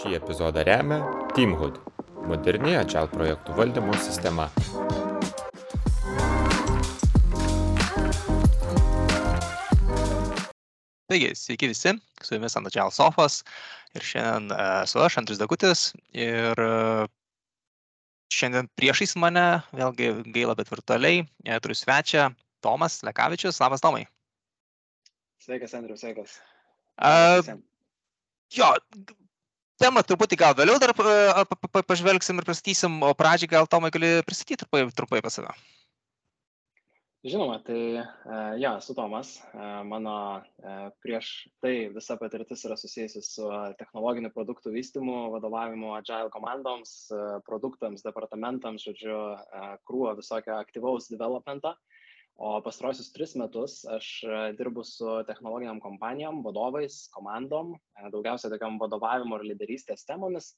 Šį epizodą remia Teamhood - moderni Agile projektų valdymo sistema. Taigi, sveiki visi, su jumis ant Agile Sofos ir šiandien uh, su aš, Andris Dagutis ir uh, šiandien priešais mane, vėlgi gaila, bet virtualiai, uh, turiu svečią Tomas Lekavičius. Labas, Tomai. Sveikas, Andriu, sveikas. Uh, jo, temą truputį gal vėliau dar pa- pažvelgsim ir pristatysim, o pradžiai gal Tomai gali pristatyti trumpai, trumpai apie save. Žinoma, tai e, jo, esu Tomas. E, Mano e, prieš tai visa patirtis yra susijusi su technologinių produktų vystimu, vadovavimu agile komandoms, e, produktams, departamentams, žodžiu, e, krūvo visokio aktyvaus developmento. O pastarosius tris metus aš e, dirbu su technologiniam kompanijom, vadovais, komandom, e, daugiausia tokiam vadovavimo ir lyderystės temomis.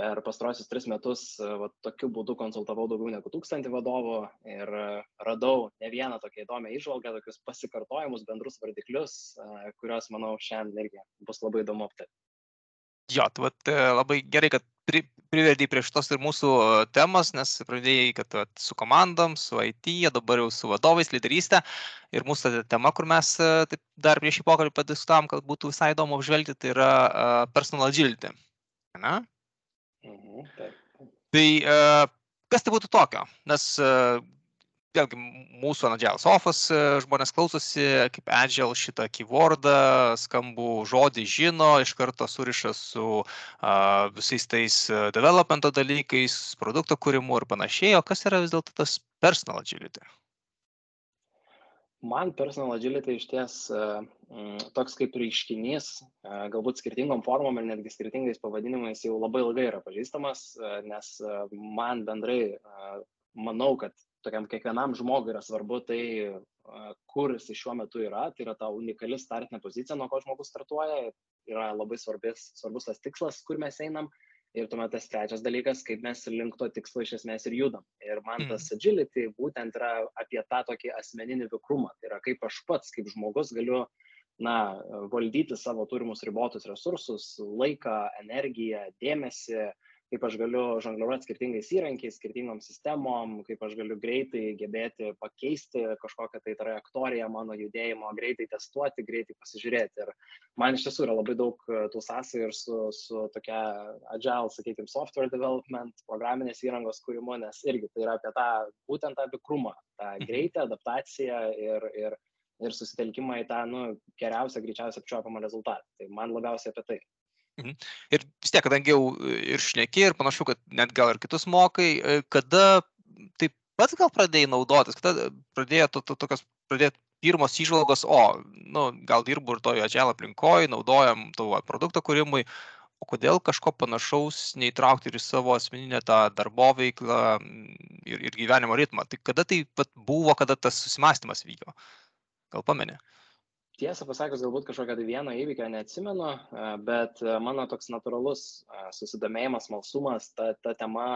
Per pastarosius tris metus e, va, tokiu būdu konsultavau daugiau negu tūkstantį vadovų ir radau ne vieną tokią įdomią išvalgą, tokius pasikartojimus, bendrus vardiklius, kuriuos, manau, šiandien irgi bus labai įdomu aptarti. Jo, tu vat, e, labai gerai, kad pri, privedai prie šitos ir mūsų e, temos, nes pradėjai, kad vat, su komandom, su IT, dabar jau su vadovais, lyderystė. Ir mūsų ta tema, kur mes e, taip, dar prieš šį pokalbį padiskutavom, kad būtų visai įdomu apžvelgti, tai yra uh, personal agility. Ne? Mhm, taip. Tai uh, kas tai būtų tokio? Nes uh, vėlgi mūsų Agile Sofas uh, žmonės klausosi, kaip Agile šitą keywordą, skambų žodį žino, iš karto suriša su uh, visais tais uh, developmento dalykais, produkto kūrimu ir panašiai. O kas yra vis dėlto tas personal agility? Man personal agility iš ties e, mm, toks kaip reiškinys, e, galbūt skirtingom formom ir netgi skirtingais pavadinimais jau labai ilgai yra pažįstamas, e, nes e, man bendrai e, manau, kad tokiam kiekvienam žmogui yra svarbu tai, kur jis šiuo metu yra, tai yra ta unikali startinė pozicija, nuo ko žmogus startuoja, yra labai svarbis, svarbus tas tikslas, kur mes einam. Ir tuomet tas trečias dalykas, kaip mes link to tikslo iš esmės ir judam. Ir man tas agility būtent yra apie tą tokį asmeninį vikrumą. Tai yra kaip aš pats, kaip žmogus galiu, na, valdyti savo turimus ribotus resursus, laiką, energiją, dėmesį, kaip aš galiu žongliruoti skirtingais įrankiais, skirtingom sistemom, kaip aš galiu greitai gebėti pakeisti kažkokią tai trajektoriją mano judėjimo, greitai testuoti, greitai pasižiūrėti. Ir man iš tiesų yra labai daug e, tų sąsajų ir su, su tokia agile, sakykime, software development, programinės įrangos kūrimu, nes irgi tai yra apie tą, būtent tą vikrumą, tą Mhm. greitą adaptaciją ir, ir, ir susitelkimą į tą, nu, geriausią, greičiausią apčiuopamą rezultatą. Tai man labiausiai apie tai. Ir vis tiek, kadangi jau ir šneki, ir panašu, kad net gal ir kitus mokai, kada taip pats gal pradėjai naudotis, kada pradėjo to, to, tokios, pradėjo pirmos išvalgos, o, nu, gal dirbu ir toje agile aplinkoje, naudojam tavo produkto kūrimui, o kodėl kažko panašaus neįtraukti ir į savo asmeninę tą darbo veiklą ir, ir gyvenimo ritmą. Tai kada tai buvo, kada tas susimastymas vyko? Gal pamenė? Tiesą pasakius, galbūt kažkokią tai vieną įvykio neatsimenu, e, bet e, mano toks natūralus e, susidomėjimas, malsumas, ta, ta tema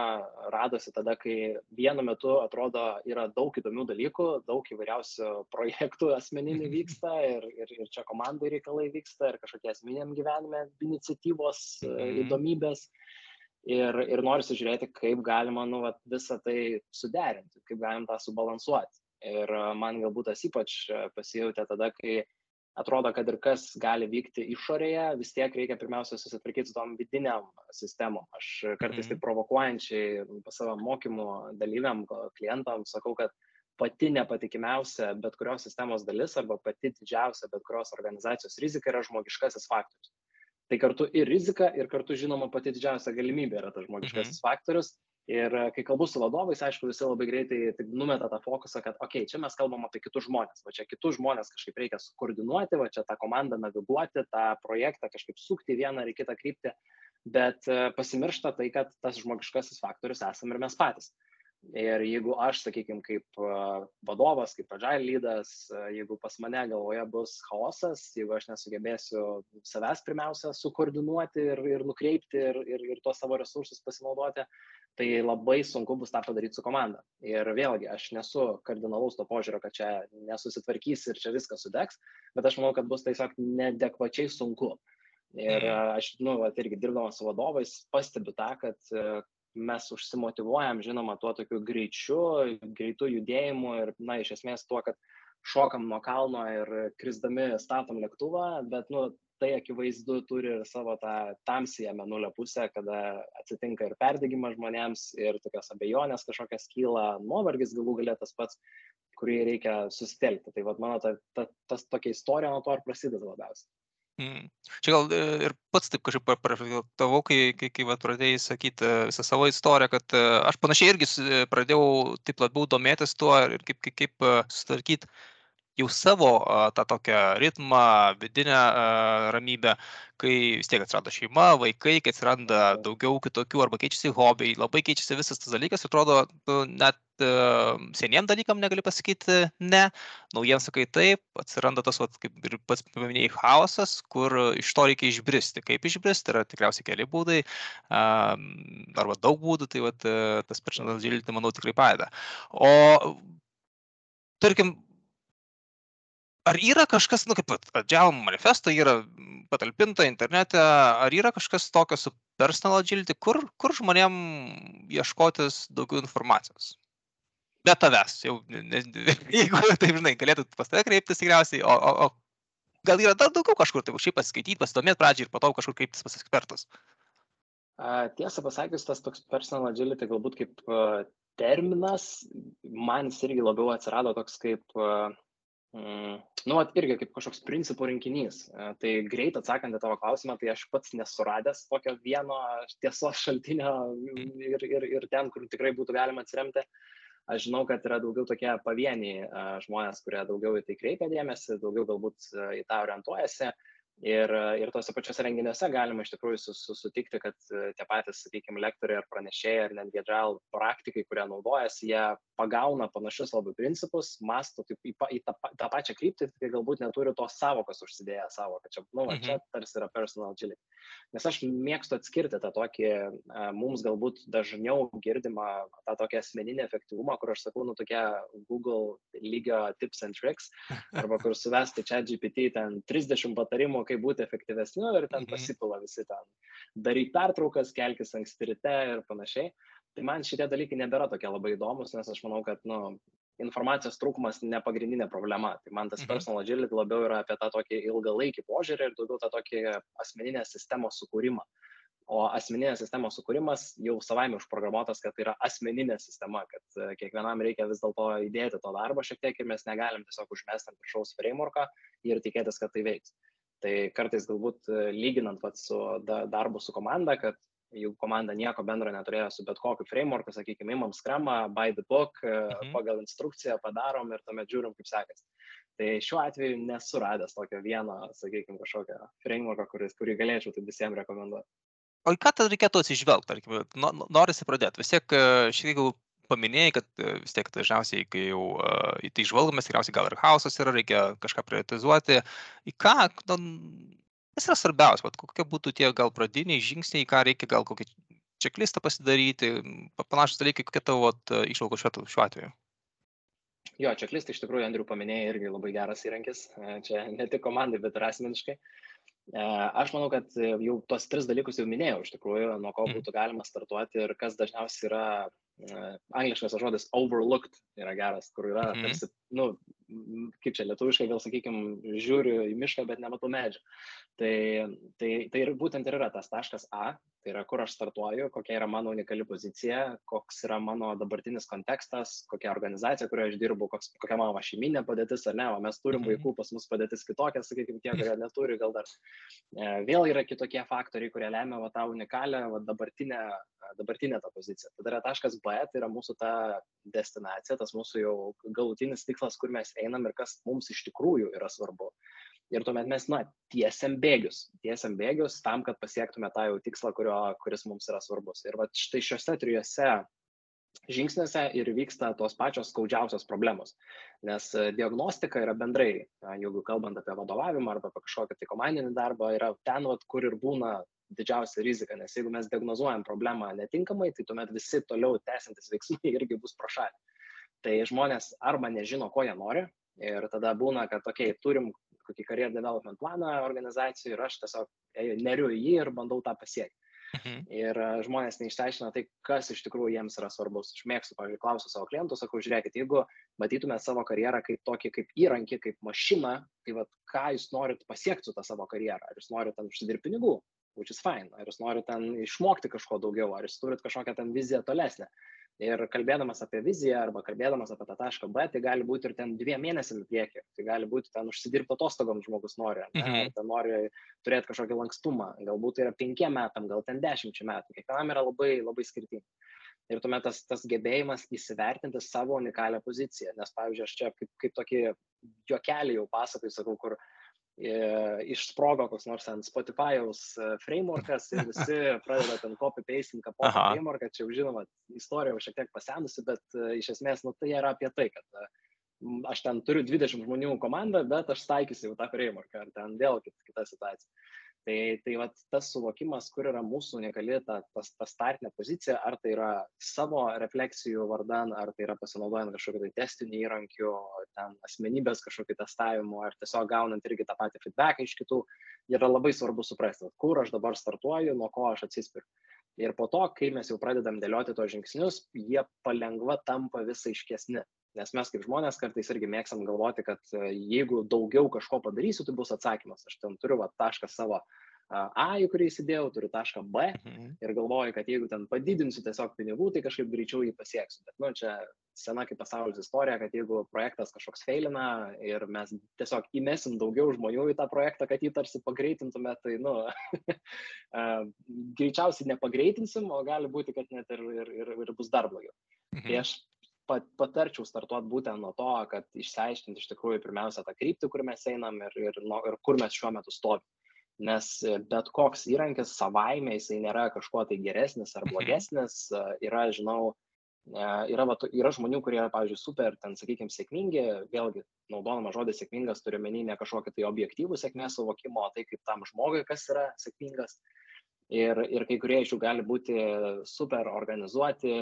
radosi tada, kai vienu metu atrodo yra daug įdomių dalykų, daug įvairiausių projektų asmeninių vyksta ir, ir, ir čia komandai reikalai vyksta ir kažkokie asmeniniam gyvenime iniciatyvos, Mhm. įdomybės. Ir, ir noriu žiūrėti, kaip galima nu, vat, visą tai suderinti, kaip galim tą subalansuoti. Ir man galbūt tas ypač pasijautė tada, kai atrodo, kad ir kas gali vykti išorėje, vis tiek reikia pirmiausia susitvarkyti su tom vidiniam sistemom. Aš kartais Mhm. taip provokuojančiai savo mokymų dalyviam, klientam sakau, kad pati nepatikimiausia bet kurios sistemos dalis arba pati didžiausia bet kurios organizacijos rizika yra žmogiškasis faktorius. Tai kartu ir rizika, ir kartu žinoma pati didžiausia galimybė yra tas žmogiškasis faktorius. Ir e, kai kalbu su vadovais, aišku, visi labai greitai taip numeta tą fokusą, kad, okei, čia mes kalbam apie kitus žmonės, va čia kitus žmonės kažkaip reikia sukoordinuoti, va čia tą komandą naviguoti, tą projektą kažkaip sukti į vieną ar į kitą kryptį, bet e, pasimiršta tai, kad tas žmogiškasis faktorius esame ir mes patys. Ir jeigu aš, sakykime, kaip e, vadovas, kaip agile lydas, jeigu pas mane galvoje bus chaosas, jeigu aš nesugebėsiu savęs pirmiausia sukoordinuoti ir, ir nukreipti ir, ir, ir tuos savo resursus pasinaudoti, tai labai sunku bus tą padaryti su komanda. Ir vėlgi, aš nesu kardinalaus to požiūrio, kad čia nesusitvarkys ir čia viskas sudegs, bet aš manau, kad bus tiesiog nedekvačiai sunku. Ir aš, nu, vat, irgi dirbdamas su vadovais, pastebiu tą, kad mes užsimotivuojam, žinoma, tuo tokiu greičiu, greitu judėjimu ir, na, iš esmės tuo, kad šokam nuo kalno ir krisdami statom lėktuvą, bet, nu, tai akivaizdu turi ir savo tą tamsiją menulio pusę, kada atsitinka ir perdegimas žmonėms, ir tokios abejonės kažkokias kyla, nuovargis galų galė tas pats, kurį reikia susitelkti. Tai vad mano ta, ta, tas tokia istorija nuo to ir prasideda labiausiai. Mm. Čia gal e, ir pats taip kažkaip pareflektavau, kai, kai, kai vat, pradėjai sakyti e, visą savo istoriją, kad e, aš panašiai irgi pradėjau taip labiau domėtis tuo ir kaip, kaip, kaip susitvarkyti jau savo tą tokią ritmą, vidinę ramybę, kai vis tiek atsirado šeima, vaikai, kai atsiranda daugiau kitokių arba keičiasi hobiai, labai keičiasi visas tas dalykas, atrodo, nu, net seniem dalykam negali pasakyti ne, naujiems sakai taip, atsiranda tas, vat, kaip ir pats paminėjai, chaosas, kur iš to reikia išbristi. Kaip išbristi, yra tikriausiai keli būdai, arba daug būdų, tai vat, tas personal agility, manau, tikrai padeda. O tarkim, ar yra kažkas, nu kaip Agile manifesto yra patalpinta internete, ar yra kažkas tokio su personal agility, kur, kur žmonėm ieškotis daugiau informacijos? Be tavęs, jau, ne, jeigu taip žinai, galėtų pas tave kreiptis tikriausiai, o, o, o gal yra dar daugiau kažkur, tai šiaip pasiskaityti, pasidomėti pradžiai ir po to kažkur kreiptis pas ekspertus. Tiesą pasakius, tas toks personal agility galbūt kaip terminas, man jis irgi labiau atsirado toks kaip nu, at, irgi kaip kažkoks principų rinkinys. E, tai greit atsakant į tavo klausimą, tai aš pats nesuradęs tokio vieno tiesos šaltinio ir, ir, ir ten, kur tikrai būtų galima atsiremti. Aš žinau, kad yra daugiau tokie pavieniai e, žmonės, kurie daugiau į tai kreipia dėmesį, daugiau galbūt e, į tą orientuojasi. Ir, ir tose pačiose renginiuose galima iš tikrųjų su, su, sutikti, kad tie patys, sakykime, lektoriai ar pranešėjai ar netgi agile praktikai, kurie naudojasi, jie pagauna panašius labai principus, masto taip, į, į tą, tą pačią kryptį, tai galbūt neturi tos savokos užsidėję savo, kad čia, nu, va, čia mhm. tarsi yra personal agility. Nes aš mėgstu atskirti tą tokį, mums galbūt dažniau girdimą tą tokį asmeninį efektyvumą, kur aš sakau, nu, tokia Google lygio tips and tricks, arba kur suvesti čia GPT ten 30 patarimų, kaip būti efektyvesniu ir ten mhm. pasipila visi ten. Daryk pertraukas, kelkis anksti ryte ir panašiai tai man šitie dalykai nebėra tokie labai įdomus, nes aš manau, kad, nu, informacijos trūkumas ne pagrindinė problema. Tai man tas mhm. personal agility labiau yra apie tą tokį ilgalaikį požiūrį ir daugiau tą tokį asmeninės sistemos sukūrimą. O asmeninės sistemos sukūrimas jau savaime užprogramuotas, kad tai yra asmeninė sistema, kad e, kiekvienam reikia vis dėlto įdėti to darbo šiek tiek ir mes negalim tiesiog užmesti ant viršaus frameworką ir tikėtis, kad tai veiks. Tai kartais galbūt e, lyginant vat, su darbu su komanda, kad jeigu komanda nieko bendro neturėjo su bet kokiu frameworku, sakykime, imam skramą, by the book, e, mhm. pagal instrukciją padarom ir tuomet žiūrim, kaip sekasi. Tai šiuo atveju nesu radęs tokio vieno, sakykime, kažkokio frameworko, kuris, kurį galėčiau tai visiems rekomenduoti. O į ką tada reikėtų atsižvelgti, tarkim, norisi pradėti. Vis tiek, e, šiek tiek paminėjai, kad e, vis tiek dažniausiai, kai jau uh, į tai žvalgomės, tikriausiai gal ir chaosas yra, reikia kažką prioritizuoti. Į ką, kas yra svarbiausia, vat, kokie būtų tie gal pradiniai žingsniai, ką reikia gal kokį čeklistą pasidaryti, panašus dalykai, kokie tavo išvalgos šiuo, šiuo atveju. Jo, čeklistai iš tikrųjų, Andriu paminėjai, irgi labai geras įrankis. E, čia ne tik komandai, bet ir asmeniškai. E, aš manau, kad jau tos tris dalykus jau minėjau, iš tikrųjų, nuo ko mhm. būtų galima startuoti ir kas dažniausiai yra, angliškas žodis overlooked yra geras, kur yra, mhm. tarsi, nu, kaip čia lietuviškai gal sakykime, žiūriu į mišką, bet nematau medžio. Tai, tai, tai ir būtent ir yra tas taškas A, tai yra kur aš startuoju, kokia yra mano unikali pozicija, koks yra mano dabartinis kontekstas, kokia organizacija, kurioje aš dirbu, koks, kokia mano šeiminė padėtis ar ne, o mes turim mhm. vaikų, pas mus padėtis kitokia, sakykime, tie, kurie neturi, gal dar e, vėl yra kitokie faktoriai, kurie lemia va, tą unikalią va, dabartinę, dabartinę tą poziciją. Tada yra taškas B, tai yra mūsų ta destinacija, tas mūsų jau galutinis tikslas, kur mes einam ir kas mums iš tikrųjų yra svarbu. Ir tuomet mes, na, tiesiam bėgius, tiesiam bėgius tam, kad pasiektume tą jau tikslą, kurio, kuris mums yra svarbus. Ir va štai šiuose trijose žingsniuose ir vyksta tos pačios skaudžiausios problemos. Nes e, diagnostika yra bendrai, jeigu kalbant apie vadovavimą arba apie kažkokį tai komandinį darbą, yra ten, vat, kur ir būna didžiausia rizika, nes jeigu mes diagnozuojam problemą netinkamai, tai tuomet visi toliau tęsiantis veiksmai irgi bus pro šalį. Tai žmonės arba nežino, ko jie nori, ir tada būna, kad, okei, okay, turim kokį career development planą organizacijų ir aš tiesiog neriu į jį ir bandau tą pasiekti. Mhm. Ir e, žmonės neišteiškina tai, kas iš tikrųjų jiems yra svarbus. Aš mėgstu, pavyzdžiui, klausiu savo klientų, sakau, žiūrėkit, jeigu matytumėte savo karjerą kaip tokį, kaip įrankį, kaip mašiną, tai vad, ką jūs norit pasiekti su tą savo karjerą? Ar jūs norit ten užsidirbti pinigų, which is fine, ar jūs norit ten išmokti kažko daugiau, ar jūs turit kažkokią ten viziją tolesnę. Ir kalbėdamas apie viziją arba kalbėdamas apie tą tašką B, tai gali būti ir ten dviem mėnesiam į priekį, tai gali būti ten užsidirbti atostogom žmogus nori, ne, Mhm. ten nori turėti kažkokį lankstumą, galbūt tai yra penkiem metam, gal ten dešimčiai metų, kiekvienam yra labai, labai skirtingi. Ir tuomet tas, tas gebėjimas įsivertinti savo unikalią poziciją, nes, pavyzdžiui, aš čia kaip, kaip tokį juokelį jau pasakoju, sakau, kur e, išsprogo koks nors ten Spotify'aus e, frameworkas ir visi pradeda ten copy-pasting kapotą Aha. frameworką, čia jau žinoma, istorija jau šiek tiek pasenusi, bet e, iš esmės, nu, tai yra apie tai, kad e, aš ten turiu 20 žmonių komandą, bet aš taikysiu jau tą frameworką, ar ten vėl kit- kita situacija. Tai, tai vat, tas suvokimas, kur yra mūsų unikali ta, tas, ta startinė pozicija, ar tai yra savo refleksijų vardan, ar tai yra pasinaudojant kažkokiu tai testiniu įrankiu, ten asmenybės kažkokiu testavimu, ar tiesiog gaunant irgi tą patį feedbacką iš kitų, yra labai svarbu suprasti, vat, kur aš dabar startuoju, nuo ko aš atsispiriu. Ir po to, kai mes jau pradedam dėlioti tos žingsnius, jie palengva tampa vis aiškesni. Nes mes kaip žmonės kartais irgi mėgstam galvoti, kad e, jeigu daugiau kažko padarysiu, tai bus atsakymas. Aš ten turiu va, tašką savo a, į kurį įsidėjau, turiu tašką B Mhm. ir galvoju, kad jeigu ten padidinsiu tiesiog pinigų, tai kažkaip greičiau jį pasieksiu. Bet, nu, čia sena kaip pasaulis istorija, kad jeigu projektas kažkoks feilina ir mes tiesiog įmesim daugiau žmonių į tą projektą, kad jį tarsi pagreitintume, tai, nu, greičiausiai nepagreitinsim, o gali būti, kad net ir, ir, ir, ir bus dar blogiau. Tai Mhm. aš pat- patarčiau startuoti būtent nuo to, kad išsiaiškinti iš tikrųjų pirmiausia tą kryptį, kur mes einam ir, ir, nuo- ir kur mes šiuo metu stovime. Nes e, bet koks įrankis savaime jisai nėra kažkuo tai geresnis ar Mhm. blogesnis. E, Yra, žinau, e, yra, va, yra žmonių, kurie yra, pavyzdžiui, super, ten, sakykime, sėkmingi, vėlgi, naudodama žodį sėkmingas, turiu menį ne kažkokį tai objektyvų sėkmės suvokimo, o tai kaip tam žmogui, kas yra sėkmingas. Ir, ir kai kurie iš jų gali būti super organizuoti,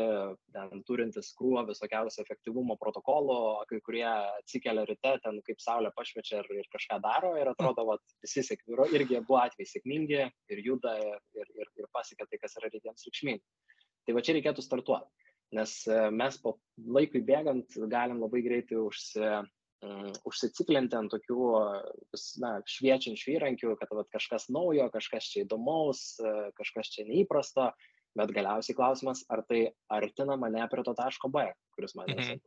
ten turintis krūvą visokiausių efektyvumo protokolų, kai kurie atsikelia ryte, ten kaip saulė pašviečia ir, ir kažką daro ir atrodo, kad visi sėkmingi, irgi buvo atvejai sėkmingi ir juda ir, ir, ir, pasiekia tai, kas yra rytiems reikšminga. Tai va čia reikėtų startuoti, nes e, mes po laikui bėgant galim labai greitai užsi, užsiciklinti ant tokių na, šviečiančių įrankių, kad vat, kažkas naujo, kažkas čia įdomaus, kažkas čia neįprasto, bet galiausiai klausimas, ar tai artina mane prie to taško B, kuris man yra Mhm.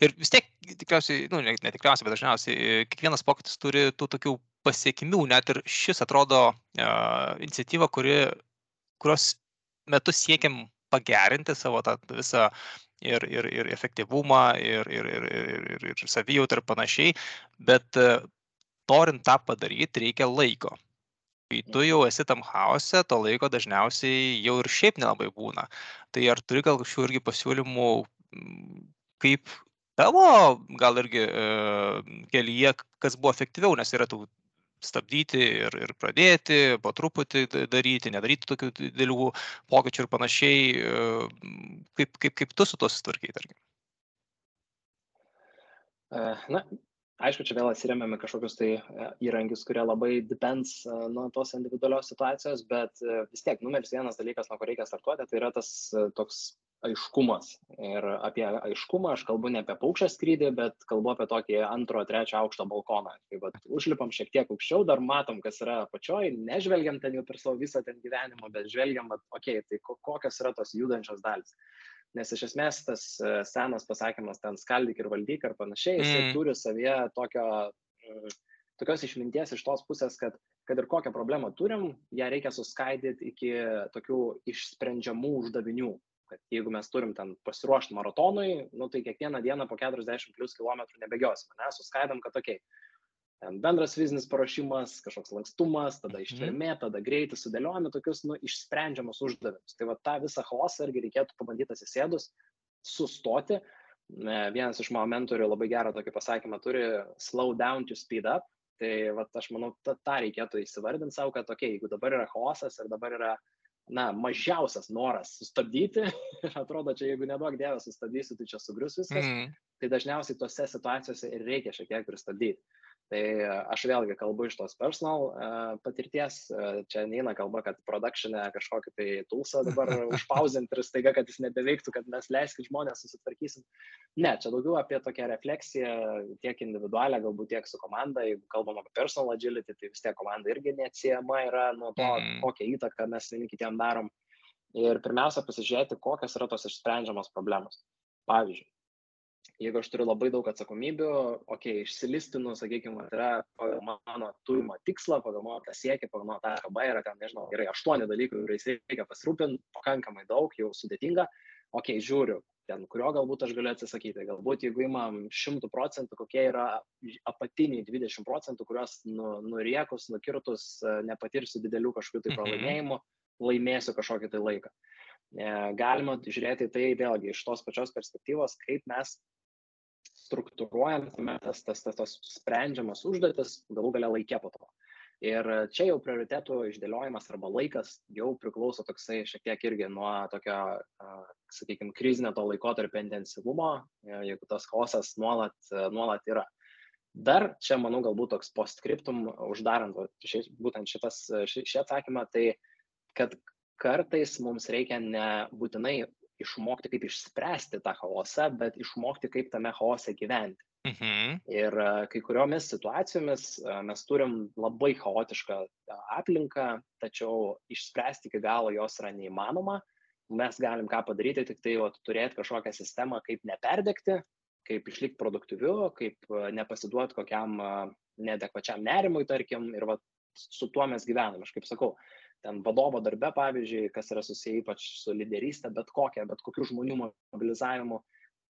Ir vis tiek, tikriausiai, nu, ne, ne tikriausiai, bet dažniausiai kiekvienas pokytis turi tų tokių pasiekmių, net ir šis atrodo uh, iniciatyva, kuri, kurios metu siekiam pagerinti savo tą visą ir, ir, ir efektyvumą, ir, ir, ir, ir, ir, ir savijautą ir panašiai, bet e, norint tą padaryti, reikia laiko. Kai tu jau esi tam chaose, to laiko dažniausiai jau ir šiaip nelabai būna. Tai ar turi gal kažkokių irgi pasiūlymų, m, kaip tavo gal irgi e, kelyje, kas buvo efektyviau, nes yra tų stabdyti ir, ir pradėti, po truputį da- daryti, nedaryti tokių didelių pokyčių ir panašiai, e, kaip, kaip, kaip tu su to sutvarkai, tarkim. E, Na, aišku, čia vėl atsiriamėme kažkokius tai e, įrankius, kurie labai depends nuo tos individualios situacijos, bet vis tiek numeris vienas dalykas, nuo ko reikia startuoti, tai yra tas toks aiškumas. Ir apie aiškumą aš kalbu ne apie paukščią skrydį, bet kalbu apie tokį antro, trečio aukšto balkoną. Tai vad, užlipam šiek tiek aukščiau, dar matom, kas yra apačioj, nežvelgiam ten jau per savo visą ten gyvenimą, bet žvelgiam, vat, okei, tai ko- kokios yra tos judančios dalis. Nes iš esmės tas e, senas pasakymas ten skaldyk ir valdyk ar panašiai, jisai Mm. turi savyje tokio, mm, tokios išminties iš tos pusės, kad kad ir kokią problemą turim, ją reikia suskaidyti iki tokių išsprendžiamų uždavinių. Kad jeigu mes turim ten pasiruošti maratonui, nu, tai kiekvieną dieną po 40 plus km nebegiosim. Ne, suskaidom, kad tokiai. Bendras fizinis paruošimas, kažkoks lankstumas, tada Mhm. ištvermė, tada greitis, sudėliojami tokius nu, išsprendžiamus uždavinius. Tai va tą visą chaosą irgi reikėtų pabandyti atsisėdus, sustoti. E, Vienas iš mano mentorių labai gerą tokį pasakymą turi - slow down to speed up. Tai va, aš manau, tą reikėtų įsivardinti savo, kad, okei, okay, jeigu dabar yra chaosas ir dabar yra, na, mažiausias noras sustabdyti, ir atrodo, čia jeigu nedaug dievas sustabdysiu, tai čia sugrius viskas, Mm. tai dažniausiai tose situacijose ir reikia šiek tiek pristabdyti. Tai aš vėlgi kalbu iš tos personal uh, patirties, uh, čia neina kalba, kad production'e kažkokį tai tulsą dabar užpausinti ir staiga, kad jis nebeveiktų, kad mes leiskit žmonės susitvarkysim. Ne, čia daugiau apie tokią refleksiją tiek individualią, galbūt tiek su komanda, jeigu kalbam apie personal agility, tai vis tiek komanda irgi neatsiejama yra nuo to, mm. kokią įtaką mes vieni kitiem darom. Ir pirmiausia, pasižiūrėti, kokios yra tos išsprendžiamos problemos. Pavyzdžiui, jeigu aš turiu labai daug atsakomybių, okei, išsilistinu, sakykime, tai yra pagal mano turimą tikslą, pagal mano tą siekį, pagal mano tą arba yra ten, nežinau, yra aštuoni dalykai, kuriais reikia pasirūpinti, pakankamai daug, jau sudėtinga, okei, žiūriu, ten, kurio galbūt aš galiu atsisakyti. Galbūt jeigu imam 100 procentų, kokie yra apatiniai 20 procentų, kuriuos nu, nuriekus, nukirtus, nepatirsiu didelių kažkokių tai mhm. pralaimėjimų, laimėsiu kažkokį tai laiką. E, galima žiūrėti tai vėlgi iš tos pačios perspektyvos, kaip mes struktūruojam tas, tas, tas, tas sprendžiamas užduotis galų gale laikė po to. Ir čia jau prioritetų išdėliojimas arba laikas jau priklauso toksai šiek tiek irgi nuo tokio, sakykime, krizinio to laikotarpio intensyvumo, jeigu tas chaosas nuolat, nuolat yra. Dar čia, manau, galbūt toks postscriptum, uždarant ši, būtent šitas, šį, šį atsakymą, tai kad kartais mums reikia ne būtinai išmokti, kaip išspręsti tą chaosą, bet išmokti, kaip tame chaose gyventi. Mhm. Ir e, kai kuriomis situacijomis e, mes turim labai chaotišką e, aplinką, tačiau išspręsti iki galo jos yra neįmanoma. Mes galim ką padaryti, tik tai vat, turėti kažkokią sistemą, kaip neperdegti, kaip išlikti produktyviu, kaip nepasiduoti kokiam neadekvačiam nerimui, tarkim, ir vat, su tuo mes gyvename. Aš kaip sakau, ten vadovo darbe, pavyzdžiui, kas yra susiję ypač su lyderystė, bet kokia, bet kokių žmonių mobilizavimu,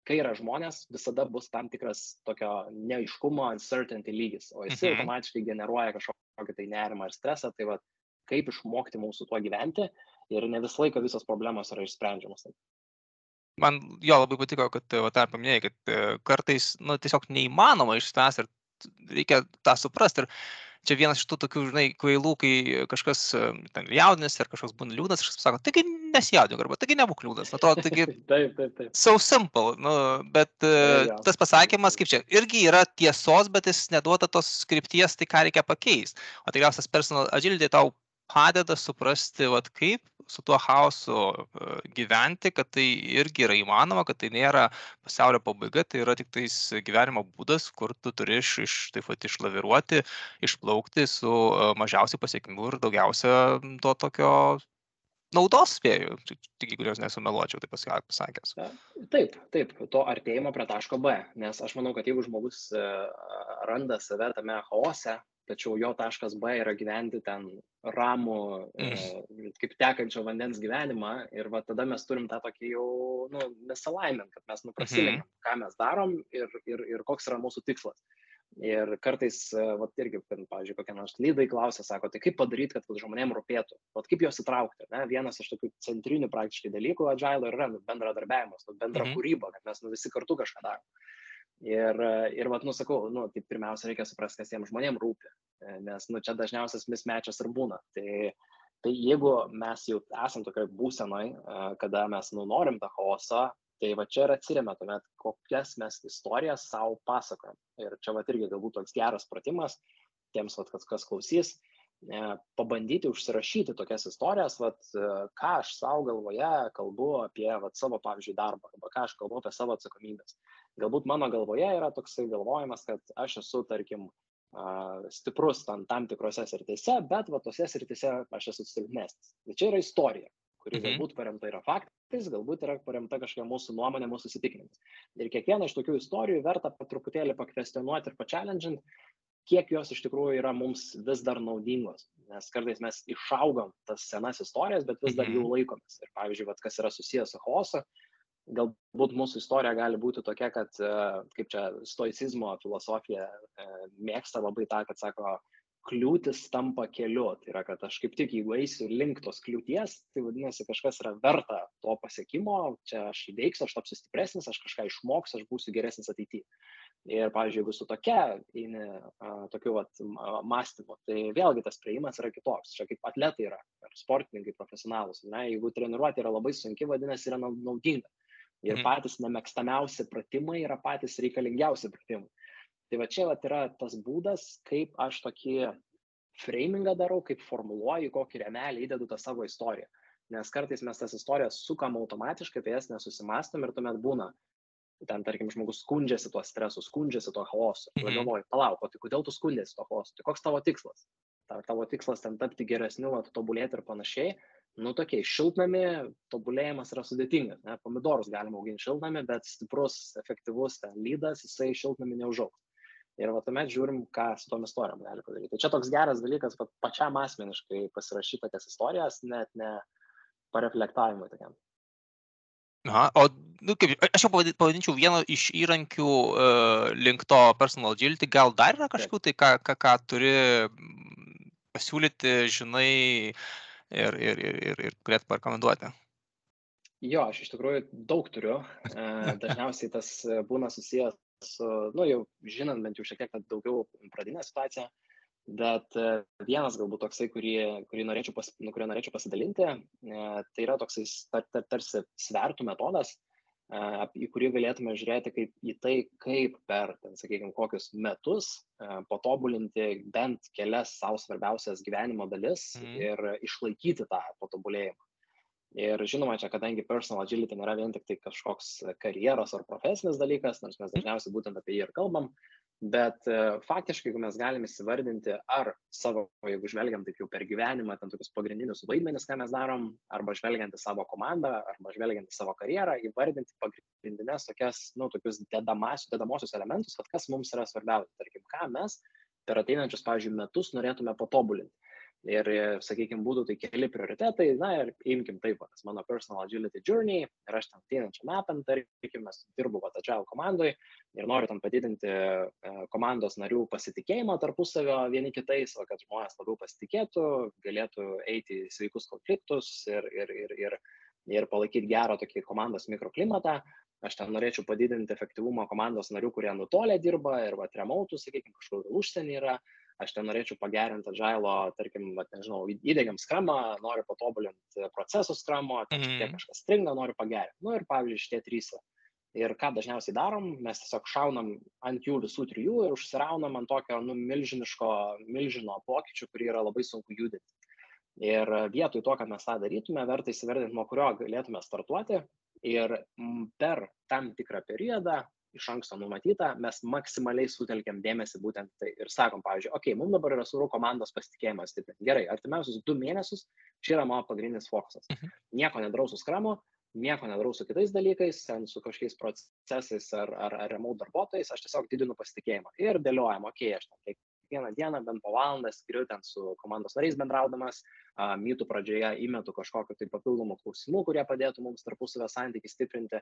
kai yra žmonės, visada bus tam tikras tokio neaiškumo, uncertainty lygis, o jis mhm. automatiškai generuoja kažkokį tai nerimą ir stresą, tai va, kaip išmokti mūsų tuo gyventi ir ne visą laiką visos problemos yra išsprendžiamos. Man jo labai patiko, kad va, tą paminėjai, kad e, kartais nu, tiesiog neįmanoma išspręsti ir reikia tą suprasti. Ir čia vienas iš tų tokių, žinai, kvailų, kai kažkas ten jaudinasi ar kažkoks būna liūdnas, kažkas sako, taigi nesijaudink arba taigi nebūk liūdnas. Atrodo, taigi... taip, taip, taip. So simple, nu, bet uh, tas pasakymas, kaip čia, irgi yra tiesos, bet jis neduoda tos skripties, tai ką reikia pakeisti. O tikriausias personal agility tau padeda suprasti, vat, kaip su tuo chaosu e, gyventi, kad tai irgi yra įmanoma, kad tai nėra pasaulio pabaiga, tai yra tik tais gyvenimo būdas, kur tu turi iš, iš taip pat išlaviruoti, išplaukti su e, mažiausiai pasiekimu ir daugiausia to tokio naudos spėjau, tik jeigu jos nesumeluočiau, tai pasakęs. Taip, taip, to artėjimo prie taško B, nes aš manau, kad jeigu žmogus e, randa save tame chaose, tačiau jo taškas B yra gyventi ten ramų, e, kaip tekančio vandens gyvenimą ir va tada mes turim tą tokį jau, nu, nesalaimint, kad mes nuprasilinkim, mm. ką mes darom ir, ir, ir koks yra mūsų tikslas. Ir kartais, e, va, irgi, pavyzdžiui, kokie nors lydai klausia, sako, tai kaip padaryti, kad žmonėms rūpėtų, va, kaip juos įtraukti. Ne? Vienas iš tokių centrinių praktiškai dalykų Agile yra nu, bendradarbiavimas, nu, bendra -hmm. kūryba, kad mes nu, visi kartu kažką darome. Ir, ir vat, nu, sakau, nu, tai pirmiausia reikia suprasti, kas jiems žmonėms rūpi, nes, nu, čia dažniausias mismečias ir būna. Tai, tai jeigu mes jau esam tokioje būsenoje, kada mes, nu, norim tą chaosą, tai va čia ir atsiriame tuomet, kokias mes istorijas savo pasakojam. Ir čia va irgi galbūt toks geras pratimas tiems, vat, kas, kas klausys, pabandyti užsirašyti tokias istorijas, vat, ką aš savo galvoje kalbu apie vat, savo, pavyzdžiui, darbą, arba ką aš kalbu apie savo atsakomybės. Galbūt mano galvoje yra toksai galvojimas, kad aš esu, tarkim, stiprus tam, tam tikrose srityse, bet va tose srityse aš esu silpnesnis. Tai čia yra istorija, kuri mhm. galbūt paremta yra faktais, galbūt yra paremta kažkokia mūsų nuomonė, mūsų įsitikinimas. Ir kiekvieną iš tokių istorijų verta truputėlį pakvestionuoti ir pačialendžint, kiek jos iš tikrųjų yra mums vis dar naudingos. Nes kartais mes išaugom tas senas istorijas, bet vis dar jų mhm. laikomės. Ir pavyzdžiui, vat, kas yra susijęs su chaosu, galbūt mūsų istorija gali būti tokia, kad, e, kaip čia stoicizmo filosofija e, mėgsta labai tą, kad sako, kliūtis tampa keliu. Tai yra, kad aš kaip tik, jeigu eisiu link tos kliūties, tai vadinasi, kažkas yra verta to pasiekimo, čia aš įveiksiu, aš tapsiu stipresnis, aš kažką išmoksiu, aš būsiu geresnis ateityje. Ir, pavyzdžiui, jeigu su tokia eini tokiu vat, mąstymu, tai vėlgi tas prieimas yra kitoks. Čia kaip atletai yra, ar sportininkai profesionalus. Ne? Jeigu treniruotė yra labai sunki, vadinasi, yra naudinga. Ir mhm. patys nemėgstamiausi pratimai yra patys reikalingiausi pratimai. Tai va čia va yra tas būdas, kaip aš tokį framingą darau, kaip formuluoju, kokį remelį įdedu tą savo istoriją. Nes kartais mes tas istorijas sukam automatiškai, apie jas nesusimastom ir tuomet būna. Ten, tarkim, žmogus skundžiasi tuo stresu, skundžiasi tuo chaosu. Ir Mhm. galvoju, palauk, o tai kodėl tu skundžiasi tuo chaosu? Tai koks tavo tikslas? Ar tavo tikslas ten tapti geresniu, vat, tobulėti ir panašiai? Nu, tokie, šiltnami tobulėjimas yra sudėtingas. Ne? Pomidorus galima auginti šiltnami, bet stiprus, efektyvus ten lydas, jisai šiltnami neužaugs. Ir va tuomet žiūrim, ką su tom istorijom gali padaryti. Tai čia toks geras dalykas, kad pačiam asmeniškai pasirašyti tokias istorijas, net ne pareflektavimui tokiam. Aha, o, nu, kaip, aš jau pavadi- pavadinčiau vieną iš įrankių uh, link to personal agility. Gal dar yra kažkokių tai, ką, ką, ką turi pasiūlyti, žinai, ir, ir, ir, ir, ir galėtų parekomenduoti? Jo, aš iš tikrųjų daug turiu. E, Dažniausiai tas būna susijęs su, nu jau žinant bent jau šiek tiek daugiau pradinę situaciją, bet e, vienas galbūt toksai, kurį, kurį norėčiau, pas, nu, kurį norėčiau pasidalinti, e, tai yra toksai tar, tar, tarsi svertų metodas, į kurį galėtume žiūrėti kaip į tai, kaip per, ten, sakykime, kokius metus patobulinti bent kelias savo svarbiausias gyvenimo dalis Mhm. ir išlaikyti tą patobulėjimą. Ir žinoma, čia kadangi personal agility nėra vien tik tai kažkoks karjeros ar profesinis dalykas, nors mes dažniausiai būtent apie jį ir kalbam, bet e, faktiškai, jeigu mes galime įsivardinti, ar savo, jeigu žvelgiam taip jau per gyvenimą, ten tokius pagrindinius vaidmenis, ką mes darom, arba žvelgiant į savo komandą, arba žvelgiant į savo karjerą, įvardinti pagrindinės tokias, nu, tokius dedamas, dedamosius elementus, kad kas mums yra svarbiausia, tarkim, ką mes per ateinančius, pavyzdžiui, metus norėtume patobulinti. Ir, sakykime, būtų tai keli prioritetai, na ir imkim taip, va, tas mano personal agility journey, ir aš ten ateinančiam metam, tarkim, mes dirbu va, agile komandoje ir noriu tam padidinti e, komandos narių pasitikėjimą tarpusavio vieni kitais, o kad žmonės labiau pasitikėtų, galėtų eiti į sveikus konfliktus ir, ir, ir, ir, ir palaikyti gerą tokį komandos mikroklimatą. Aš ten norėčiau padidinti efektyvumą komandos narių, kurie nutolę dirba ir va, remautų, sakykime, kažkur užsienį yra aš ten norėčiau pagerinti agilo, tarkim, vat, nežinau, įdėgiam skramą, noriu patobulinti procesų skramo, ten šiek tiek Mhm. kažkas stringa, noriu pagerinti. Nu ir pavyzdžiui, šitie trys. Ir ką dažniausiai darom, mes tiesiog šaunam ant jų visų trijų ir užsiraunam ant tokio nu, milžiniško, milžino pokyčių, kurį yra labai sunku judinti. Ir vietoj to, kad mes tą darytume, verta įsiverdinti, nuo kurio galėtume startuoti ir per tam tikrą periodą iš anksto numatyta, mes maksimaliai sutelkiam dėmesį būtent tai ir sakom, pavyzdžiui, okei, okay, mums dabar yra svarbu komandos pasitikėjimas stiprinti. Gerai, artimiausius du mėnesius čia yra mano pagrindinis fokusas. Mhm. Nieko nedarau su skramu, nieko nedarau su kitais dalykais, ten su kažkokiais procesais ar, ar, ar remote darbuotojais, aš tiesiog didinu pasitikėjimą ir dėliojam, okei, okay, aš ten kiekvieną dieną bent po valandą skiriu ten su komandos nariais bendraudamas, uh, mytų pradžioje įmetu kažkokiu tai papildomų klausimų, kurie padėtų mums tarpusavio santykių stiprinti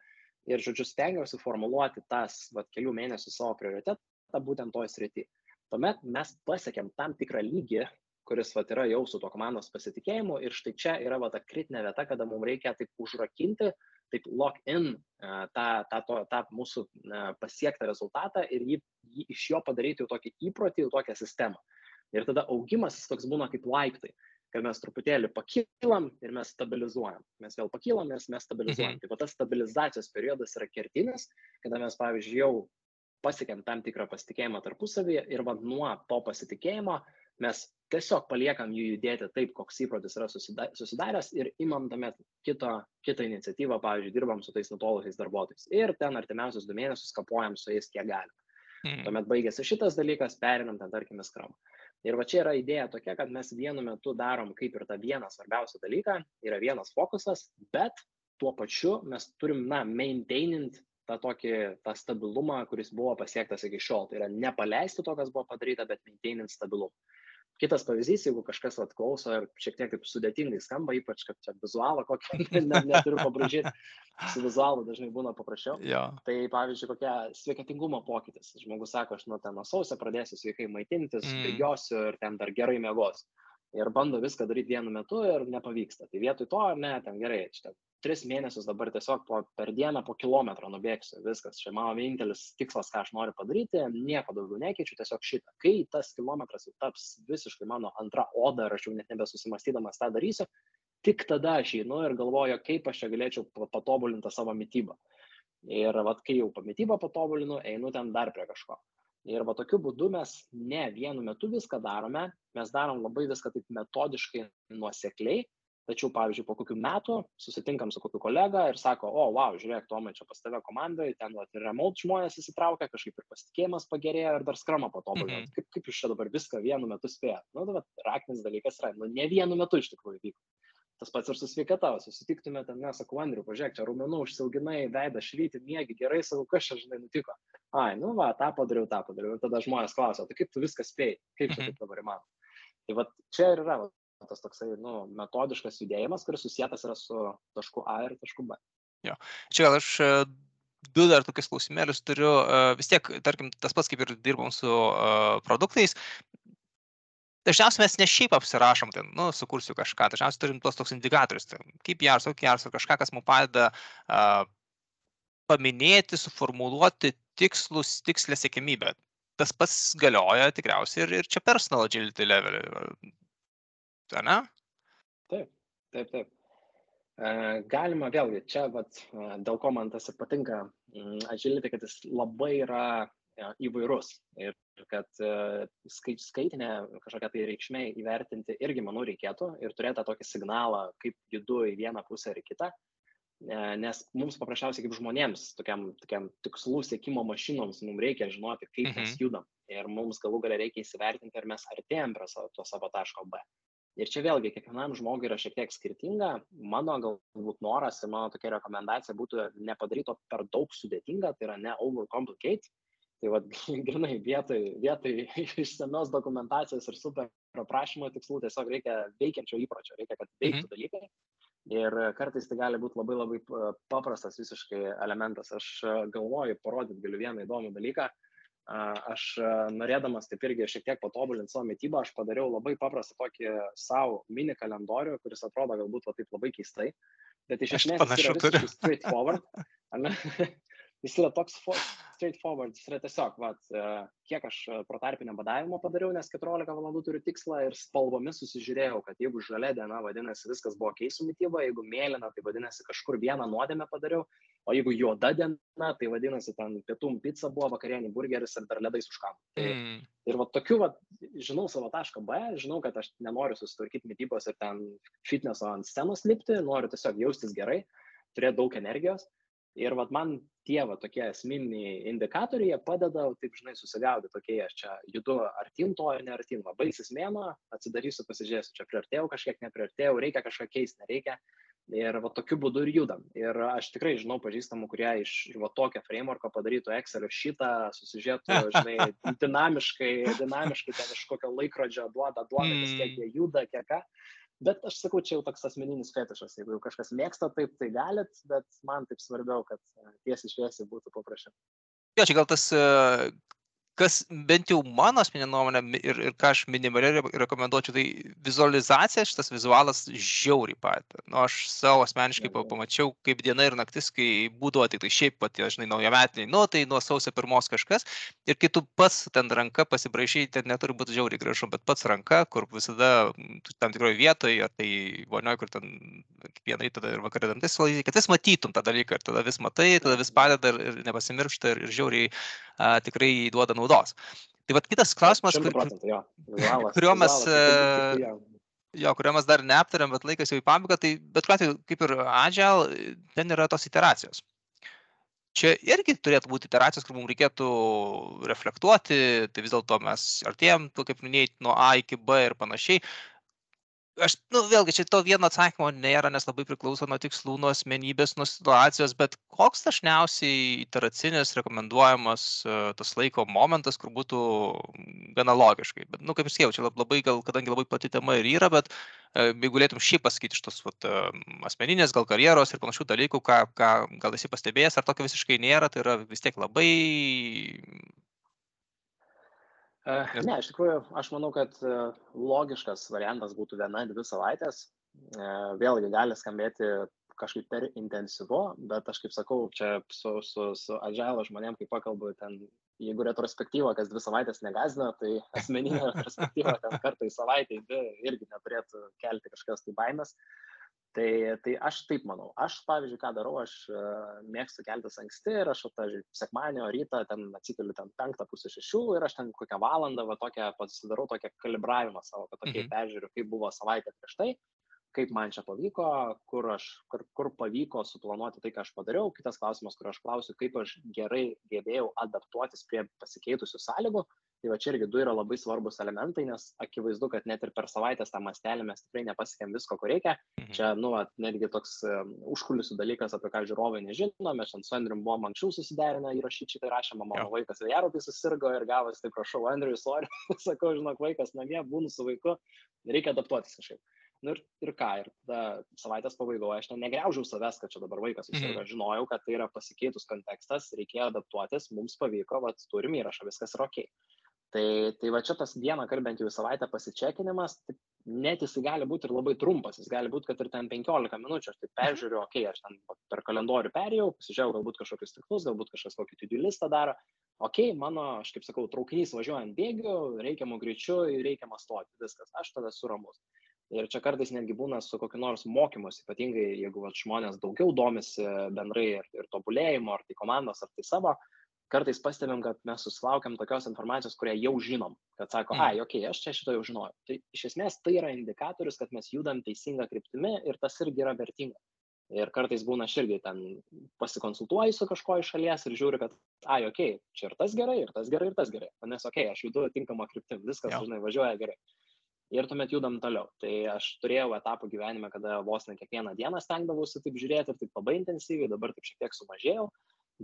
ir, žodžiu, stengiausi formuluoti tas vat, kelių mėnesių savo prioritetą būtent toj srity. Tuomet mes pasiekėm tam tikrą lygį, kuris vat, yra jau su to komandos pasitikėjimu ir štai čia yra vat, ta kritinė vieta, kada mums reikia taip užrakinti, taip lock in uh, tą, tą, tą, tą mūsų uh, pasiektą rezultatą ir jį, jį iš jo padaryti jau tokį įprotį, jau tokią sistemą. Ir tada augimas jis toks būna kaip laiptai kad mes truputėlį pakylam ir mes stabilizuojam. Mes vėl pakylam ir mes stabilizuojam. Mhm. Tai va tas stabilizacijos periodas yra kertinis, kada mes, pavyzdžiui, jau pasiekėm tam tikrą pasitikėjimą tarpusavyje ir va nuo to pasitikėjimo mes tiesiog paliekam jų judėti taip, koks įprotis yra susida- susidaręs ir imam tuomet kito, kitą iniciatyvą, pavyzdžiui, dirbam su tais nutolusiais darbuotojais ir ten artimiausius du mėnesius kapuojam su jais kiek galim. Mhm. Tuomet baigėsi šitas dalykas, perinam ten, tarkim, į skramą. Ir va čia yra idėja tokia, kad mes vienu metu darom kaip ir tą vieną svarbiausią dalyką, yra vienas fokusas, bet tuo pačiu mes turim, na, maintainint tą tokį, tą stabilumą, kuris buvo pasiektas iki šiol. Tai yra nepaleisti to, kas buvo padaryta, bet maintainint stabilumą. Kitas pavyzdys, jeigu kažkas atklauso ir šiek tiek kaip sudėtingai skamba, ypač kad čia vizualą kokį net neturiu pabražyti, su vizualu dažnai būna paprasčiau. Jo. Tai pavyzdžiui, kokia sveikatingumo pokytis. Žmogus sako, aš nuo ten nuo sausio pradėsiu sveikai maitintis, Mm. bėgiosiu ir ten dar gerai mėgosiu. Ir bando viską daryti vienu metu ir nepavyksta. Tai vietoj to, ne, ten gerai, čia tris mėnesius dabar tiesiog po, per dieną po kilometrą nubėgsiu. Viskas, čia mano vienintelis tikslas, ką aš noriu padaryti, nieko daugiau nekeičiu, tiesiog šitą. Kai tas kilometras jau taps visiškai mano antra oda ir aš jau net nebesusimastydamas tą darysiu, tik tada aš einu ir galvoju, kaip aš čia galėčiau pa- patobulinti tą savo mytybą. Ir vat, kai jau pamitybą patobulinu, einu ten dar prie kažko. Ir va tokiu būdu mes ne vienu metu viską darome, mes darom labai viską taip metodiškai, nuosekliai, tačiau, pavyzdžiui, po kokių metų susitinkam su kokiu kolega ir sako, o, wow, žiūrėk, Tomai, čia pas tave komandai, ten vat, ir remote žmonės įsitraukia, kažkaip ir pasitikėjimas pagerėjo ir dar skramą patobulinant. Mhm. Kaip, kaip jūs čia dabar viską vienu metu spėjate? Nu, tai raktinis dalykas yra, nu, ne vienu metu iš tikrųjų vyko. Tas pats ir su sveikata, susitiktume ten, nes, sakau, Andriu, pažiūrėk, čia raumenų užsilginai, veidą švyti, mėgi, gerai, sakau, kas čia, žinai, nutiko. Ai, nu va, tą padariau, tą padariau. Ir tada žmonės klausia, tai kaip tu viską spėjai, kaip čia mhm. taip dabar įmanoma. Tai va, čia ir yra va, tas toksai, nu, metodiškas judėjimas, kuris susijęs yra su tašku A ir tašku B. Jo. Čia gal aš e, du dar tokius klausimėlius turiu. E, vis tiek, tarkim, tas pats kaip ir dirbom su uh, produktais, dažniausiai mes ne šiaip apsirašom, ten, nu, sukursiu kažką, dažniausiai turim tuos toks indikatorius, tai kaip jars, kokie jars, kažką, kas mums padeda uh, paminėti, suformuoluoti tikslus, tikslę sėkmybę. Tas pats galioja tikriausiai ir, ir čia personal agility level. Ne? Taip, taip, taip. Galima vėlgi, čia vat, dėl ko man tas ir patinka mm, agility, kad jis labai yra įvairus ir kad skaitinę kažkokią tai reikšmę įvertinti irgi, manau, reikėtų ir turėti tokį signalą, kaip judu į vieną pusę ar į kitą, nes mums paprasčiausiai kaip žmonėms, tokiam, tokiam tikslų sėkimo mašinoms, mums reikia žinoti, kaip mes mhm. judam ir mums galų galia reikia įsivertinti, ar mes artėjom prie to savo taško B. Ir čia vėlgi kiekvienam žmogui yra šiek tiek skirtinga. Mano galbūt noras ir mano tokia rekomendacija būtų nepadaryti to per daug sudėtinga, tai yra ne overcomplicate, Tai vad, grinai, vietoj, vietoj išsamios dokumentacijos ir super aprašymo tikslų tiesiog reikia veikiančio įpročio, reikia, kad veiktų mhm. dalykai. Ir kartais tai gali būti labai labai paprastas visiškai elementas. Aš galvoju, parodyti galiu vieną įdomų dalyką. Aš norėdamas taip irgi šiek tiek patobulinti savo mytybą, aš padariau labai paprastą tokį savo mini kalendorių, kuris atrodo galbūt va, taip labai keistai, bet iš esmės yra visiškai straightforward. jis yra toks straightforward, jis yra tiesiog, vat, e, kiek aš protarpinio badavimo padariau, nes 14 valandų turiu tikslą ir spalvomis susižiūrėjau, kad jeigu žalia diena, vadinasi, viskas buvo keisų mytyba, jeigu mėlyna, tai vadinasi, kažkur vieną nuodėmę padariau, o jeigu juoda diena, tai vadinasi, ten pietum pizza buvo, vakarienį burgeris ir dar ledais užkam. Tai, mm. Ir va tokiu, va, žinau savo tašką B, žinau, kad aš nenoriu susitvarkyti mytybos ir ten fitneso ant scenos lipti, noriu tiesiog jaustis gerai, turėti daug energijos Ir vat man tie va tokie esminiai indikatoriai, jie padeda, taip žinai, susigaudyti, tokie aš čia judu artin to ir neartin, va baigsis mėno, atsidarysiu, pasižiūrėsiu, čia priartėjau kažkiek, nepriartėjau, reikia kažką keisti, nereikia. Ir va tokiu būdu ir judam. Ir aš tikrai žinau pažįstamų, kurie iš va tokio frameworko padarytų Excelio šitą, susižiūrėtų, žinai, dinamiškai, dinamiškai ten iš kokio laikrodžio duoda duomenis, kiek jie juda, kiek ką. Bet aš sakau, čia jau toks asmeninis fetišas. Jeigu jau kažkas mėgsta taip, tai galit, bet man taip svarbiau, kad tiesiai šviesiai būtų paprasčiau. Jo, čia gal tas kas bent jau mano asmeninė nuomonė ir, ir ką aš minimaliai rekomenduočiau, tai vizualizacija, šitas vizualas žiauriai pat. Nu, aš savo asmeniškai pamačiau, kaip diena ir naktis, kai būdavo tik tai šiaip pat, žinai, naujametiniai, nu, tai nuo sausio pirmos kažkas. Ir kai tu pats ten ranka pasibrašai, ten neturi būti žiauriai gražu, bet pats ranka, kur visada tam tikroje vietoje, ar tai vonioje, kur ten kiekvieną rytą ir vakarą dantis valaizai, kad vis matytum tą dalyką ir tada vis matai, tada vis padeda ir, ir nepasimiršta ir, ir žiauriai a, tikrai duoda naudos. Tai vad kitas klausimas, kur, jo, vizualas, kurio mes... Vizualas, jo, kurio mes dar neaptarėm, bet laikas jau į pabaigą, tai bet kuriuo atveju, kaip ir Agile, ten yra tos iteracijos. Čia irgi turėtų būti iteracijos, kur mums reikėtų reflektuoti, tai vis dėlto mes artėjom, kaip minėjai, nuo A iki B ir panašiai aš nu vėlgi čia to vieno atsakymo nėra nes labai priklauso nuo tikslų nuo asmenybės nuo situacijos bet koks dažniausiai iteracinis rekomenduojamas e, tas laiko momentas kur būtų gana logiškai. Bet nu kaip ir sakiau čia labai gal kadangi labai plati tema ir yra bet e, jeigu galėtum šiaip pasakyti iš tos vat e, asmeninės gal karjeros ir panašių dalykų ką ką gal esi pastebėjęs ar tokio visiškai nėra tai yra vis tiek labai Ne, iš tikrųjų, aš manau, kad e, logiškas variantas būtų viena, dvi savaitės. E, vėlgi gali skambėti kažkaip per intensyvu, bet aš kaip sakau, čia su, su, su Adželo žmonėm, kai pakalbu, ten, jeigu retrospektyva kas dvi savaitės negazina, tai asmeninė retrospektyva ten kartą į savaitę, dvi irgi neturėtų kelti kažkas tai baimės. Tai, tai aš taip manau. Aš, pavyzdžiui, ką darau, aš uh, mėgstu keltis anksti ir aš, pavyzdžiui, sekmanio rytą ten atsikeliu ten penktą pusę šešių ir aš ten kokią valandą, va tokią pasidarau tokią kalibravimą savo, kad tokiai mhm. peržiūriu, kaip buvo savaitė prieš tai kaip man čia pavyko, kur, aš, kur, kur pavyko suplanuoti tai, ką aš padariau. Kitas klausimas, kur aš klausiu, kaip aš gerai gebėjau adaptuotis prie pasikeitusių sąlygų. Tai va čia irgi du yra labai svarbus elementai, nes akivaizdu, kad net ir per savaitės tą mastelį mes tikrai nepasiekėm visko, ko reikia. Mhm. Čia, nu, at, netgi toks užkulisių dalykas, apie ką žiūrovai nežino, mes ant su Andriu buvom anksčiau susiderinę įrašyti šitą įrašymą, mano vaikas vėjarupį susirgo ir gavas, tai prašau, Andriu, sorry, sakau, žinok, vaikas namie, būnu su vaiku, reikia adaptuotis kažkaip. Nu ir, ir ką, ir tada savaitės pabaigoje aš ten negriaužiau savęs, kad čia dabar vaikas susirgo. Mhm. Žinojau, kad tai yra pasikeitus kontekstas, reikėjo adaptuotis, mums pavyko, vat, turim įrašą, viskas yra ok. Tai, tai va čia tas vieną kartą bent jau savaitę pasičekinimas, tai net jis gali būti ir labai trumpas, jis gali būti, kad ir ten 15 minučių, aš tai peržiūriu, okei, aš ten per kalendorių perėjau, pasižiūrėjau galbūt kažkokius tikslus, galbūt kažkas kokį to-do listą daro, okei, mano, aš kaip sakau, traukinys važiuoja ant bėgių, reikiamų greičių, reikiamą stoti, viskas, aš tada suramus. Ir čia kartais netgi būna su kokiu nors mokymus, ypatingai jeigu vat, žmonės daugiau domisi bendrai ir, ir tobulėjimo, ar tai komandos, ar tai savo, kartais pastebim, kad mes susilaukiam tokios informacijos, kurią jau žinom, kad sako, mm. ai, okei, aš čia šito jau žinojau. Tai iš esmės tai yra indikatorius, kad mes judam teisinga kryptimi ir tas irgi yra vertinga. Ir kartais būna aš irgi ten pasikonsultuoju su kažko iš šalies ir žiūriu, kad, ai, okei, čia ir tas gerai, ir tas gerai, ir tas gerai. Nes, okei, aš judu tinkamą kryptim, viskas, ja. žinai, važiuoja gerai ir tuomet judam toliau. Tai aš turėjau etapų gyvenime, kada vos ne kiekvieną dieną stengdavausi taip žiūrėti ir taip labai intensyviai, dabar taip šiek tiek sumažėjau,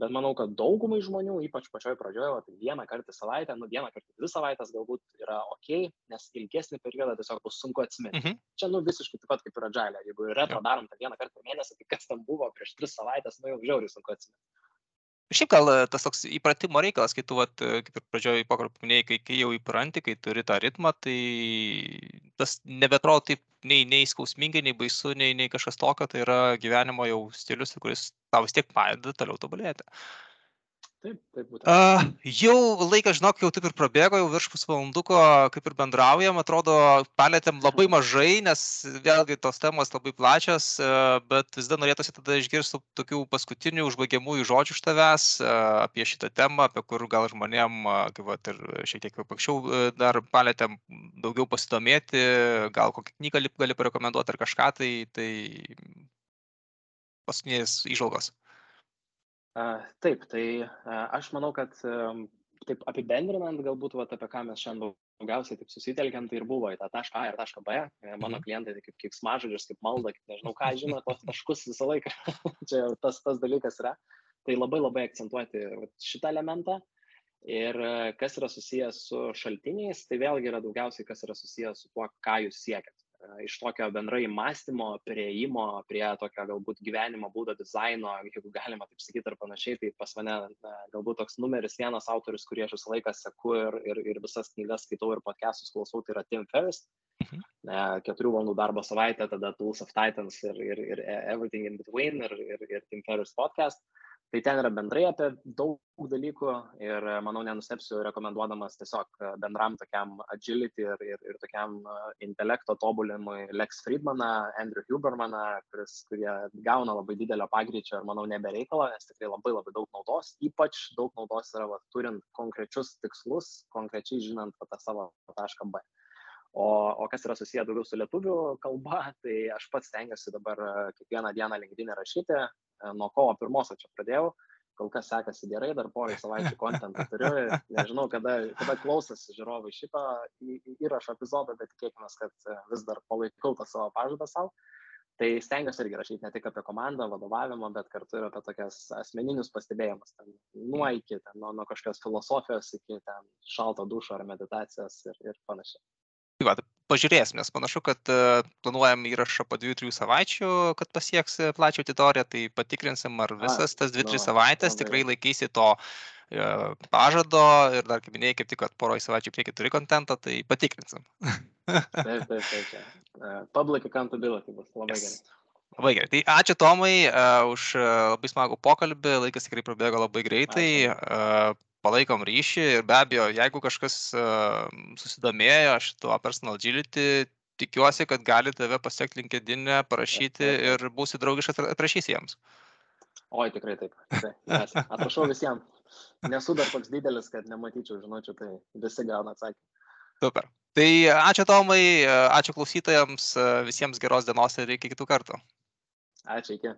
bet manau, kad daugumai žmonių, ypač pačioj pradžioje, tai vieną kartą į savaitę, nu vieną kartą dvi savaitės galbūt yra ok, nes ilgesnį periodą tiesiog bus sunku atsiminti. Mhm. Čia nu visiškai taip pat kaip ir adžalė, jeigu retro darom tą vieną kartą per mėnesį, tai kas tam buvo prieš tris savaitės, nu jau žiauriai sunku atsiminti. Šiaip gal e, tas toks įpratimo reikalas, kai tu, vat, e, kaip ir pradžioje pokalbį minėjai, kai, kai jau įpranti, kai turi tą ritmą, tai tas nebetrodo taip nei, nei skausmingai, nei baisu, nei, nei kažkas tokio, tai yra gyvenimo jau stilius, kuris tau vis tiek padeda toliau tobulėti. Taip, taip būtent. Uh, jau laikas, žinok, jau taip ir prabėgo, jau virš pusvalanduko, kaip ir bendraujam, atrodo, palėtėm labai mažai, nes vėlgi tos temos labai plačios, uh, bet vis dar norėtųsi tada išgirsti tokių paskutinių užbaigiamųjų žodžių iš tavęs uh, apie šitą temą, apie kur gal žmonėm, uh, kaip vat, ir šiek tiek anksčiau uh, dar palėtėm daugiau pasidomėti, gal kokią knygą gali, parekomenduoti ar kažką, tai, tai paskutinės išvalgos. Taip, tai aš manau, kad taip apibendrinant, galbūt vat, apie ką mes šiandien daugiausiai taip susitelkiam, tai ir buvo į tą tašką A ir tašką B. E, mano mhm. klientai tai kaip, kaip smažodžius, kaip malda, kaip nežinau ką, žino tos taškus visą laiką. Čia tas, tas dalykas yra. Tai labai labai akcentuoti šitą elementą. Ir e, kas yra susijęs su šaltiniais, tai vėlgi yra daugiausiai, kas yra susijęs su tuo, ką jūs siekiat iš tokio bendrai mąstymo, prieimo prie tokio galbūt gyvenimo būdo dizaino, jeigu galima taip sakyti ar panašiai, tai pas mane galbūt toks numeris vienas autorius, kurį aš visą laiką seku ir, ir, ir visas knygas skaitau ir podcastus klausau, tai yra Tim Ferris. Mhm. Keturių valandų darbo savaitę, tada Tools of Titans ir, ir, ir Everything in Between ir, ir, ir Tim Ferris podcast. Uh, Tai ten yra bendrai apie daug dalykų ir manau nenustepsiu rekomenduodamas tiesiog bendram tokiam agility ir, ir, ir tokiam intelekto tobulinimui Lex Friedmaną, Andrew Hubermaną, kuris, kurie gauna labai didelio pagreičio ir manau nebereikalo, nes tikrai labai labai daug naudos, ypač daug naudos yra va, turint konkrečius tikslus, konkrečiai žinant va, tą savo tašką B. O, o kas yra susiję daugiau su lietuvių kalba, tai aš pats stengiuosi dabar kiekvieną dieną linkdinę rašyti, E, nuo kovo pirmos čia pradėjau, kol kas sekasi gerai, dar porai savaičių kontentą turiu, nežinau, kada, kada klausosi žiūrovai šito įrašo epizodo, bet tikėkime, kad e, vis dar palaikau tą savo pažadą savo. Tai stengiuosi irgi rašyti ne tik apie komandą, vadovavimą, bet kartu ir apie tokias asmeninius pastebėjimus. Ten, nuo iki, ten, nuo, nuo kažkokios filosofijos iki ten, šalto dušo ar meditacijos ir, ir panašiai. Tai va, pažiūrėsim, nes panašu, kad e, planuojam įrašą po 2-3 savaičių, kad pasieks e, plačią auditoriją, tai patikrinsim, ar visas tas 2-3 nu, savaitės tikrai laikysi to e, pažado ir dar, kaip minėjai, kaip tik, kad poroj savaičių prieki turi kontentą, tai patikrinsim. taip, taip, taip. Public accountability bus labai yes. gerai. Labai gerai. Tai ačiū Tomai uh, už uh, labai smagų pokalbį, laikas tikrai prabėgo labai greitai. Uh, palaikom ryšį ir be abejo, jeigu kažkas uh, susidomėjo šituo personal agility, tikiuosi, kad gali tave pasiekti linkedinę, parašyti ir būsi draugiškas ir atrašysi jiems. Oi, tikrai taip. Nes atrašau visiems. Nesu dar toks didelis, kad nematyčiau žinučių, tai visi gauna atsakymą. Super. Tai ačiū Tomai, ačiū klausytojams, visiems geros dienos ir iki kitų kartų. Ačiū, iki.